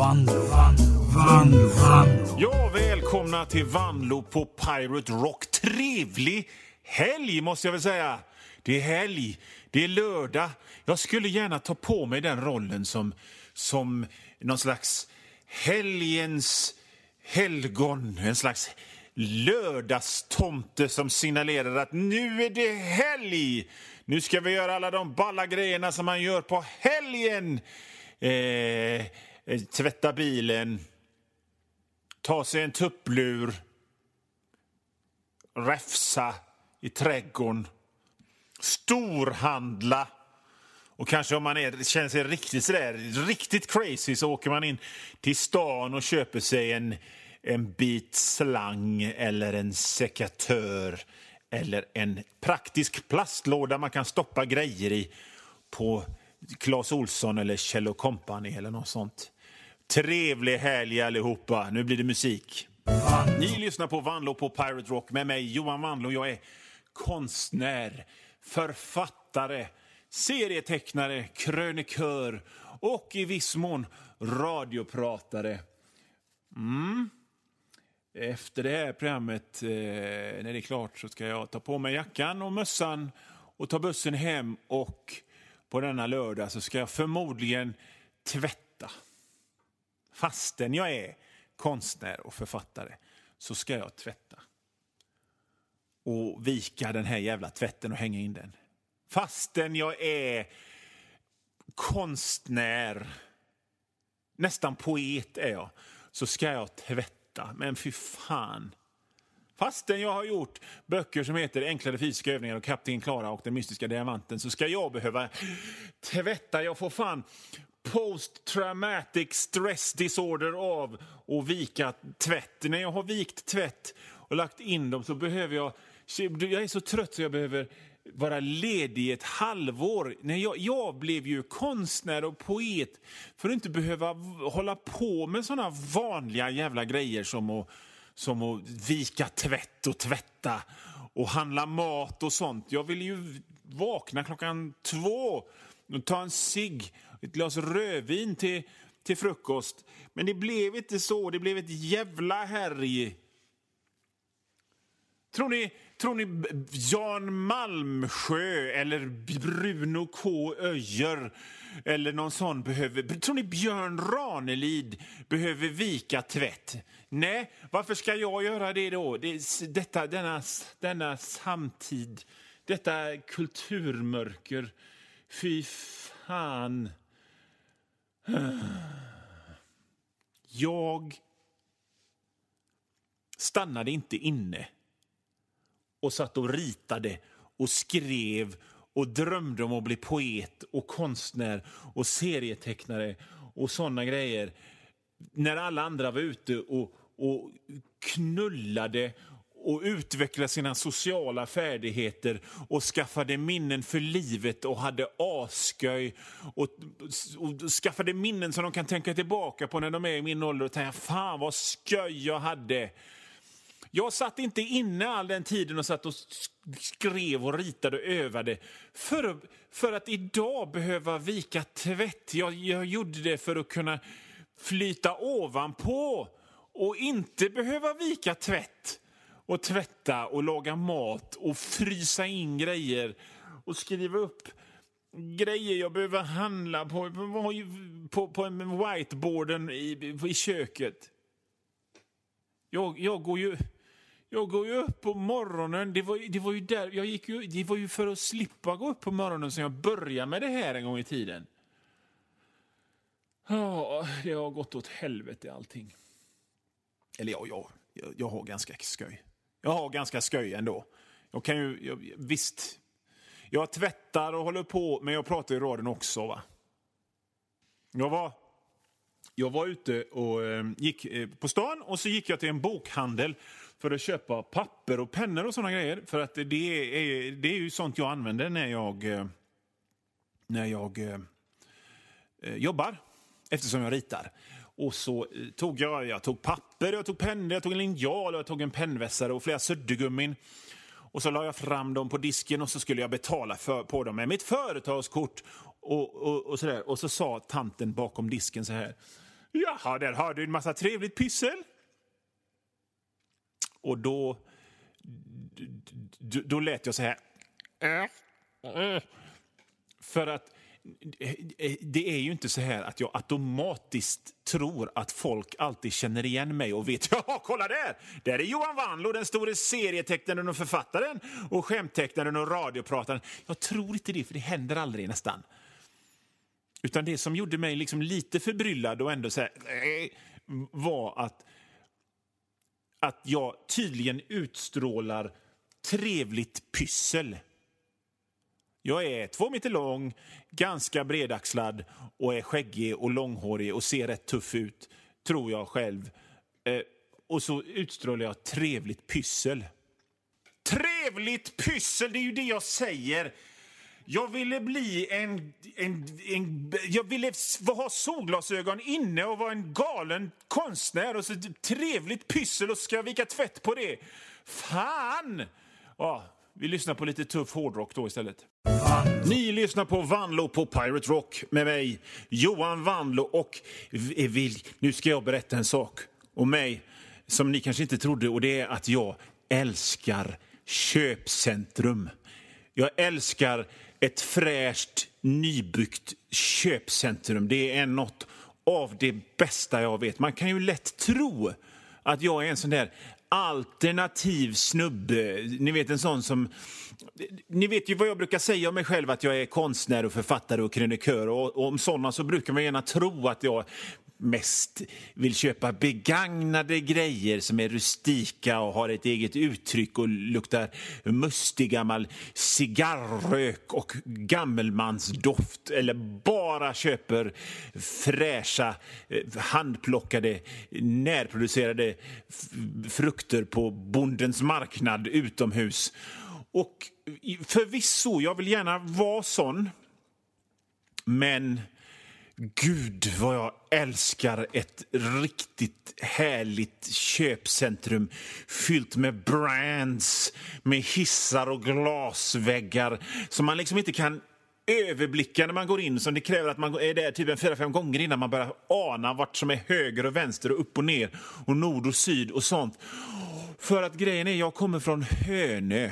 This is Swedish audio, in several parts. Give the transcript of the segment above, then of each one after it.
Vanlo, Vanlo, Vanlo, Vanlo. Ja, välkomna till Vanlo på Pirate Rock. Trevlig helg, måste jag väl säga. Det är helg, det är lördag. Jag skulle gärna ta på mig den rollen som, som någon slags helgens helgon. En slags lördagstomte som signalerar att nu är det helg. Nu ska vi göra alla de balla grejerna som man gör på helgen. Eh, eh, Eh, tvätta bilen, ta sig en tupplur, räfsa i trädgården, storhandla. Och kanske om man är, känner sig riktigt, sådär, riktigt crazy så åker man in till stan och köper sig en, en bit slang eller en sekatör eller en praktisk plastlåda man kan stoppa grejer i på Clas Olsson eller Kjell Company eller något sånt. Trevlig helg allihopa. Nu blir det musik. Ni lyssnar på Vanlo på Pirate Rock med mig Johan Vanlo. Jag är konstnär, författare, serietecknare, krönikör och i viss mån radiopratare. Mm. Efter det här programmet, eh, när det är klart, så ska jag ta på mig jackan och mössan och ta bussen hem. Och på denna lördag så ska jag förmodligen tvätta. Fastän jag är konstnär och författare så ska jag tvätta. Och vika den här jävla tvätten och hänga in den. Fastän jag är konstnär, nästan poet är jag, så ska jag tvätta. Men fy fan. Fastän jag har gjort böcker som heter Enklare fysiska övningar och Kapten Klara och Den mystiska diamanten så ska jag behöva tvätta. Jag får fan post traumatic stress disorder av att vika tvätt. När jag har vikt tvätt och lagt in dem så behöver jag... Jag är så trött så jag behöver vara ledig ett halvår. Nej, jag, jag blev ju konstnär och poet för att inte behöva hålla på med såna vanliga jävla grejer som att, som att vika tvätt och tvätta och handla mat och sånt. Jag vill ju vakna klockan två och ta en cigg, ett glas rödvin till, till frukost. Men det blev inte så. Det blev ett jävla härj. Tror ni, tror ni Jan Malmsjö eller Bruno K. Öijer eller någon sån behöver... Tror ni Björn Ranelid behöver vika tvätt? Nej, varför ska jag göra det då? Det, detta, denna, denna samtid, detta kulturmörker. Fy fan. Jag stannade inte inne och satt och ritade och skrev och drömde om att bli poet och konstnär och serietecknare och såna grejer. När alla andra var ute och, och knullade och utvecklade sina sociala färdigheter och skaffade minnen för livet och hade asköj och, och skaffade minnen som de kan tänka tillbaka på när de är i min ålder och tänka fan vad sköj jag hade. Jag satt inte inne all den tiden och satt och skrev och ritade och övade för, för att idag behöva vika tvätt. Jag, jag gjorde det för att kunna flyta ovanpå och inte behöva vika tvätt och tvätta och laga mat och frysa in grejer och skriva upp grejer jag behöver handla på, på, på en whiteboarden i, i köket. Jag, jag, går ju, jag går ju upp på morgonen. Det var, det var ju där, jag gick ju, det var ju för att slippa gå upp på morgonen som jag började med det här en gång i tiden. Ja, det har gått åt helvete allting. Eller ja, jag, jag, jag har ganska skoj. Jag har ganska skoj ändå. Jag kan ju, jag, visst, jag tvättar och håller på, men jag pratar i radion också. va. Jag var, jag var ute och eh, gick eh, på stan och så gick jag till en bokhandel för att köpa papper och pennor och sådana grejer. För att det är, det är ju sånt jag använder när jag, eh, när jag eh, eh jobbar, eftersom jag ritar. Och så eh, tog jag, jag tog papper, jag tog pennor, jag tog en linjal, jag tog en pennvässare och flera suddgummin. Och så la jag fram dem på disken och så skulle jag betala för, på dem med mitt företagskort. Och, och, och, sådär. och så sa tanten bakom disken så här. Jaha, där har du en massa trevligt pyssel. Och då, då, då lät jag så här. Äh, äh. För att det är ju inte så här att jag automatiskt tror att folk alltid känner igen mig och vet ja, kolla där! Där är Johan Wanlo, den store serietecknaren och författaren och skämttecknaren och radioprataren. Jag tror inte det, för det händer aldrig nästan. Utan det som gjorde mig liksom lite förbryllad och ändå så här, eh, var att, att jag tydligen utstrålar trevligt pyssel. Jag är två meter lång, ganska bredaxlad och är skäggig och långhårig och ser rätt tuff ut, tror jag själv. Eh, och så utstrålar jag trevligt pyssel. Trevligt pyssel, det är ju det jag säger. Jag ville bli en, en, en... Jag ville ha solglasögon inne och vara en galen konstnär. och så typ Trevligt pyssel och ska jag vika tvätt på det. Fan! Ja, vi lyssnar på lite tuff hårdrock då istället. Ni lyssnar på Vanlo på Pirate Rock med mig, Johan Vanlo. Och eh, vill, nu ska jag berätta en sak om mig som ni kanske inte trodde och det är att jag älskar köpcentrum. Jag älskar ett fräscht, nybyggt köpcentrum. Det är något av det bästa jag vet. Man kan ju lätt tro att jag är en sån där alternativ snubbe. Ni vet en sån som... Ni vet ju vad jag brukar säga om mig själv, att jag är konstnär och författare och krönikör. Och, och om sådana så brukar man gärna tro att jag mest vill köpa begagnade grejer som är rustika och har ett eget uttryck och luktar mustig gammal cigarrök och gammelmansdoft eller bara köper fräscha, eh, handplockade, närproducerade frukter på bondens marknad utomhus. Och förvisso, jag vill gärna vara sån, men Gud, vad jag älskar ett riktigt härligt köpcentrum fyllt med brands, med hissar och glasväggar som man liksom inte kan överblicka när man går in. Som det kräver att man är där typ en fyra, fem gånger innan man börjar ana vart som är höger och vänster och upp och ner och nord och syd och sånt. För att grejen är, jag kommer från Hönö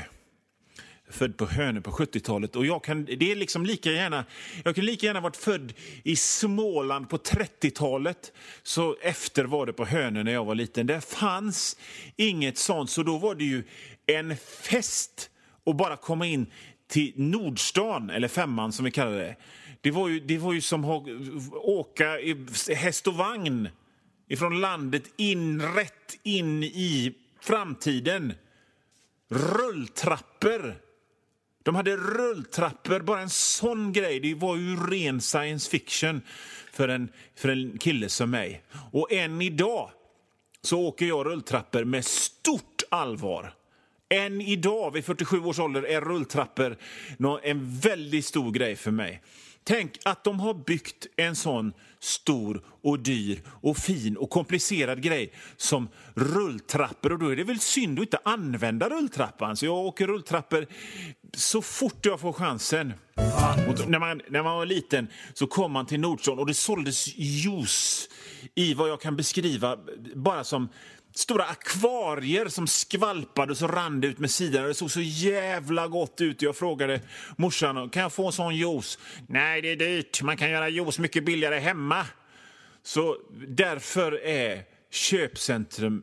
född på Hönö på 70-talet. Och jag kan, det är liksom lika gärna, jag kan lika gärna varit född i Småland på 30-talet. Så efter var det på Hönö när jag var liten. Det fanns inget sånt, så då var det ju en fest att bara komma in till Nordstan, eller Femman som vi kallar det. Det var ju, det var ju som att åka i häst och vagn ifrån landet in rätt in i framtiden. Rulltrappor de hade rulltrappor, bara en sån grej. Det var ju ren science fiction för en, för en kille som mig. Och än idag så åker jag rulltrappor med stort allvar. Än idag, vid 47 års ålder, är rulltrappor en väldigt stor grej för mig. Tänk att de har byggt en sån stor och dyr och fin och komplicerad grej som rulltrappor. Och då är det väl synd att inte använda rulltrappan. Så jag åker rulltrappor så fort jag får chansen. Och när, man, när man var liten så kom man till Nordstan och det såldes juice i vad jag kan beskriva bara som stora akvarier som skvalpade och så rann det ut med sidan. Det såg så jävla gott ut. Jag frågade morsan kan jag få en sån juice. Nej, det är dyrt. Man kan göra juice mycket billigare hemma. Så därför är köpcentrum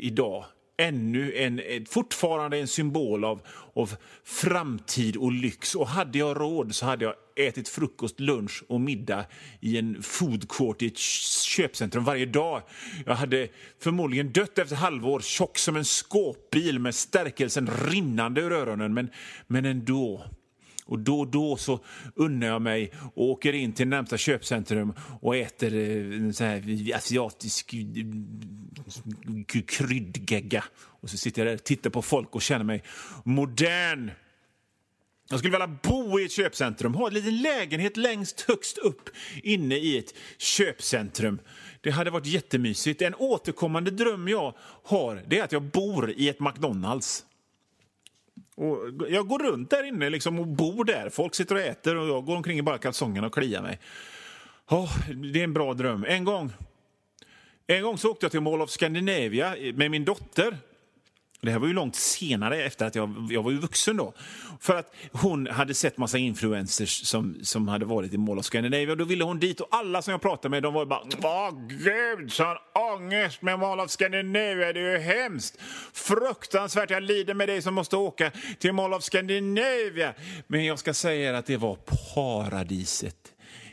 idag ännu en, fortfarande en symbol av, av framtid och lyx. Och hade jag råd så hade jag ätit frukost, lunch och middag i en food court i ett köpcentrum varje dag. Jag hade förmodligen dött efter halvår, tjock som en skåpbil med stärkelsen rinnande ur öronen, men, men ändå. Och då och då så unnar jag mig och åker in till närmsta köpcentrum och äter eh, en sån här asiatisk eh, kryddgegga. Och så sitter jag där och tittar på folk och känner mig modern. Jag skulle vilja bo i ett köpcentrum, ha en liten lägenhet längst högst upp inne i ett köpcentrum. Det hade varit jättemysigt. En återkommande dröm jag har det är att jag bor i ett McDonalds. Och jag går runt där inne liksom och bor där. Folk sitter och äter och jag går omkring i bara kalsongerna och kliar mig. Oh, det är en bra dröm. En gång En gång så åkte jag till Mall of Scandinavia med min dotter. Det här var ju långt senare, efter att jag, jag var ju vuxen då. För att hon hade sett massa influencers som, som hade varit i Mall of Scandinavia. Då ville hon dit och alla som jag pratade med de var bara Åh gud, sån ångest med Mall of Scandinavia, det är ju hemskt. Fruktansvärt, jag lider med dig som måste åka till Mall of Scandinavia. Men jag ska säga er att det var paradiset.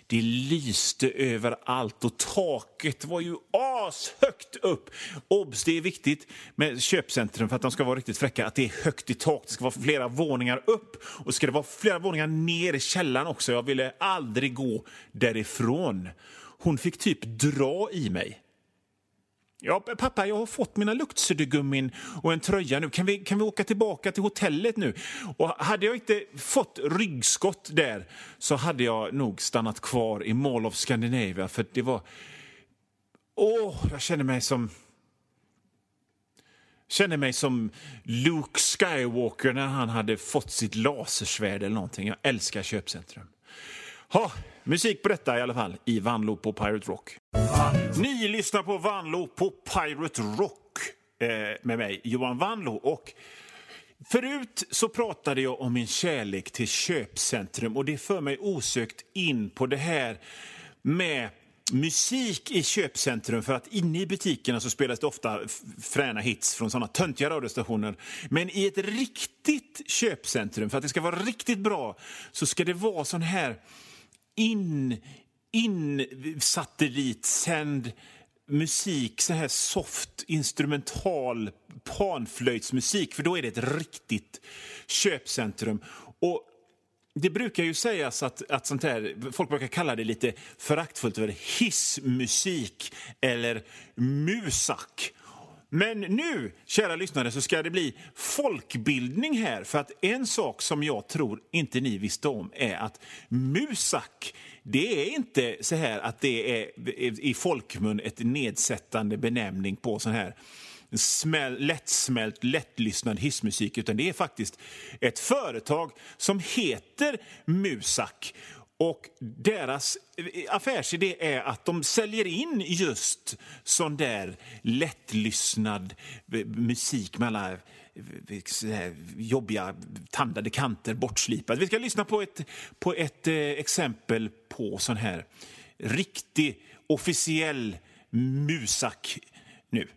Det lyste överallt och taket var ju ashögt upp. Obs, det är viktigt med köpcentrum för att de ska vara riktigt fräcka att det är högt i tak. Det ska vara flera våningar upp och ska det vara flera våningar ner i källaren också. Jag ville aldrig gå därifrån. Hon fick typ dra i mig. Ja, pappa, jag har fått mina luktsuddgummin och en tröja nu. Kan vi, kan vi åka tillbaka till hotellet nu? Och hade jag inte fått ryggskott där så hade jag nog stannat kvar i Mall of Scandinavia för det var... Åh, jag känner mig som... Känner mig som Luke Skywalker när han hade fått sitt lasersvärd eller någonting. Jag älskar köpcentrum. Ha, musik på detta i alla fall i Vanlo på Pirate Rock. Ni lyssnar på Vanlo på Pirate Rock eh, med mig, Johan Vanlo. Och förut så pratade jag om min kärlek till köpcentrum och det för mig osökt in på det här med musik i köpcentrum för att inne i butikerna så spelas det ofta fräna hits från såna töntiga radiostationer. Men i ett riktigt köpcentrum, för att det ska vara riktigt bra, så ska det vara sån här in, in satellitsänd musik, så här soft instrumental panflöjtsmusik, för då är det ett riktigt köpcentrum. Och det brukar ju sägas att, att sånt här, folk brukar kalla det lite föraktfullt för hissmusik eller musak. Men nu, kära lyssnare, så ska det bli folkbildning här. För att en sak som jag tror inte ni visste om är att musak, det är inte så här att det är i folkmun ett nedsättande benämning på sån här smäl, lättsmält, lättlyssnad hissmusik utan det är faktiskt ett företag som heter Musak. Och deras eh, affärsidé är att de säljer in just sån där lättlyssnad eh, musik med alla eh, jobbiga tandade kanter bortslipade. Vi ska lyssna på ett, på ett exempel på sån här riktig officiell musak nu.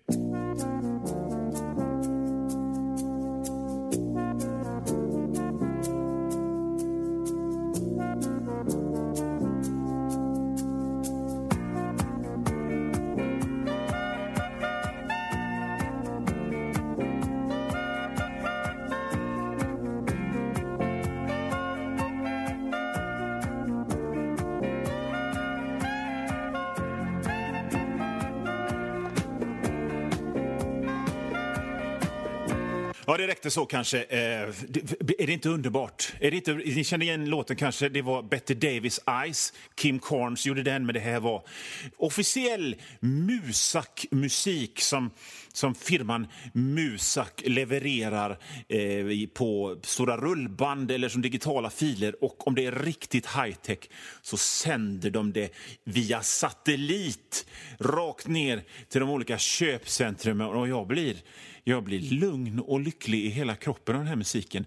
Ja, det räckte så kanske. Eh, är det inte underbart? Är det inte, ni känner igen låten kanske? Det var Betty Davis Eyes. Kim Carnes gjorde den, men det här var officiell musakmusik som, som firman Musak levererar eh, på stora rullband eller som digitala filer. Och om det är riktigt high-tech så sänder de det via satellit rakt ner till de olika köpcentrumen. Och jag blir jag blir lugn och lycklig i hela kroppen av den här musiken.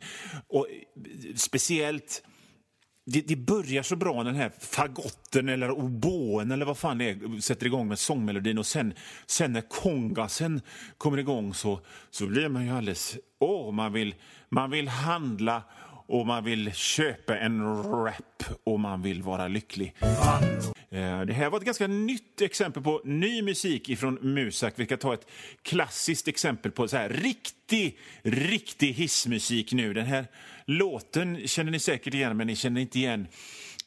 Och eh, speciellt det, det, börjar så bra, den här fagotten eller oboen eller vad fan det är, sätter igång med sångmelodin och sen, sen när kongasen kommer igång så, så blir man ju alldeles... Åh, man vill, man vill handla och man vill köpa en rap och man vill vara lycklig. Eh, det här var ett ganska nytt exempel på ny musik från Musak. Vi ska ta ett klassiskt exempel på så här riktig, riktig hissmusik nu. Den här låten känner ni säkert igen, men ni känner inte igen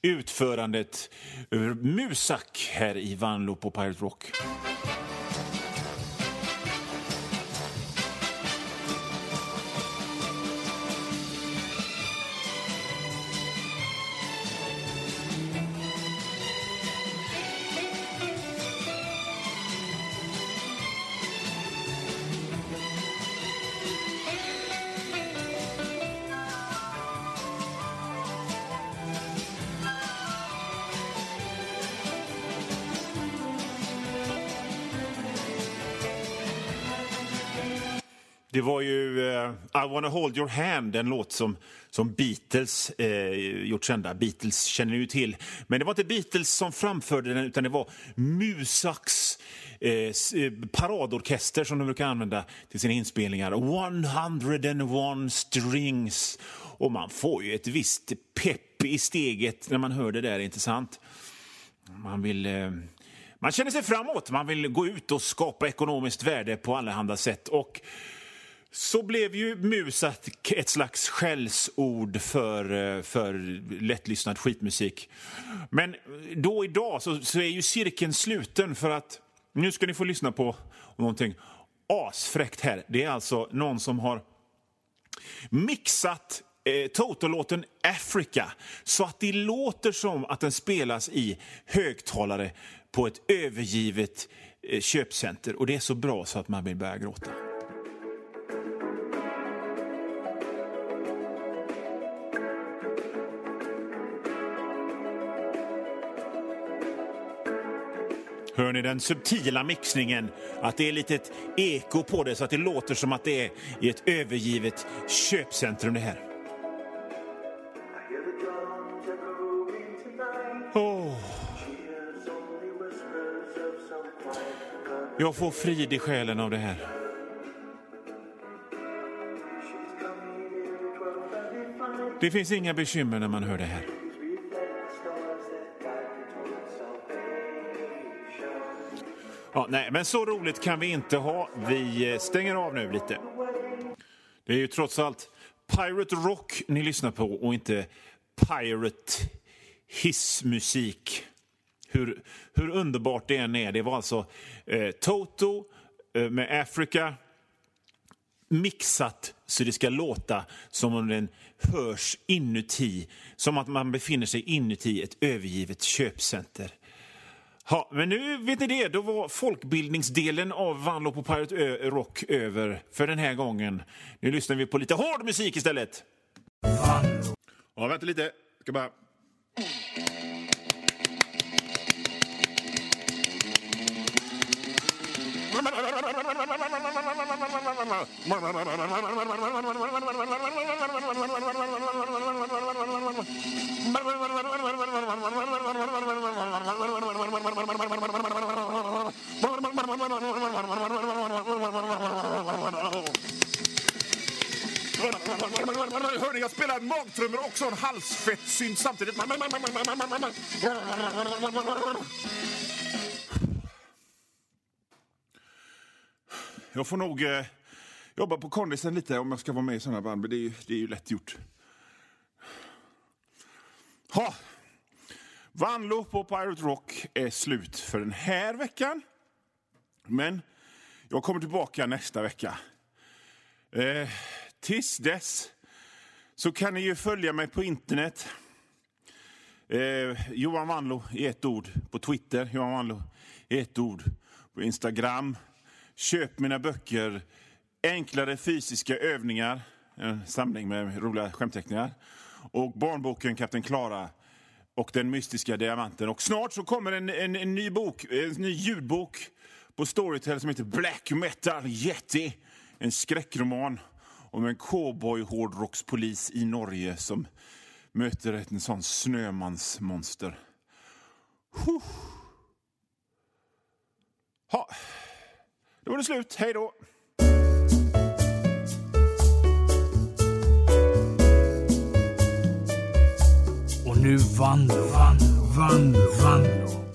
utförandet Musak här i Vanlo på Pirate Rock. Det var ju uh, I wanna hold your hand, en låt som, som Beatles uh, gjort kända. Beatles känner ni ju till. Men det var inte Beatles som framförde den, utan det var Musaks uh, paradorkester som de brukar använda till sina inspelningar. 101 strings. Och man får ju ett visst pepp i steget när man hör det där, inte sant? Man vill... Man känner sig framåt, man vill gå ut och skapa ekonomiskt värde på allehanda sätt. Och så blev ju Musat ett slags skällsord för, eh, för lättlyssnad skitmusik. Men då idag så, så är ju cirkeln sluten för att nu ska ni få lyssna på någonting asfräckt här. Det är alltså någon som har mixat eh, Toto-låten Africa så att det låter som att den spelas i högtalare på ett övergivet eh, köpcenter. Och det är så bra så att man vill börja gråta. Hör ni den subtila mixningen? Att det är ett litet eko på det så att det låter som att det är i ett övergivet köpcentrum det här. Oh. Jag får frid i själen av det här. Det finns inga bekymmer när man hör det här. Ja, nej, men så roligt kan vi inte ha. Vi eh, stänger av nu lite. Det är ju trots allt Pirate Rock ni lyssnar på och inte Pirate hissmusik. Hur, hur underbart det än är. Det var alltså eh, Toto eh, med Africa mixat så det ska låta som om den hörs inuti. Som att man befinner sig inuti ett övergivet köpcenter. Ja, men nu vet ni det, då var folkbildningsdelen av Vanlo på Pirate Ö Rock över för den här gången. Nu lyssnar vi på lite hård musik istället. Ja, vänta lite. Ska bara... här magtrummor och också en halsfettsynt samtidigt. Jag får nog eh, jobba på kondisen lite om jag ska vara med i såna band, men det är, ju- det är ju lätt gjort. Ha. Vanlo på Pirate Rock är slut för den här veckan. Men jag kommer tillbaka nästa vecka. Eh, tills dess så kan ni ju följa mig på internet. Eh, Johan Wanlo i ett ord på Twitter. Johan Wanlo i ett ord på Instagram. Köp mina böcker Enklare fysiska övningar, en samling med roliga skämtteckningar. Och barnboken Kapten Klara och den mystiska diamanten. Och snart så kommer en, en, en ny bok, en ny ljudbok på Storytel som heter Black Metal Yeti. En skräckroman om en cowboy-hårdrockspolis i Norge som möter ett en sån snömansmonster. Huh. Ha. Då var det slut. Hej då! Och nu Vanlo, Vanlo, Vanlo, Vanlo.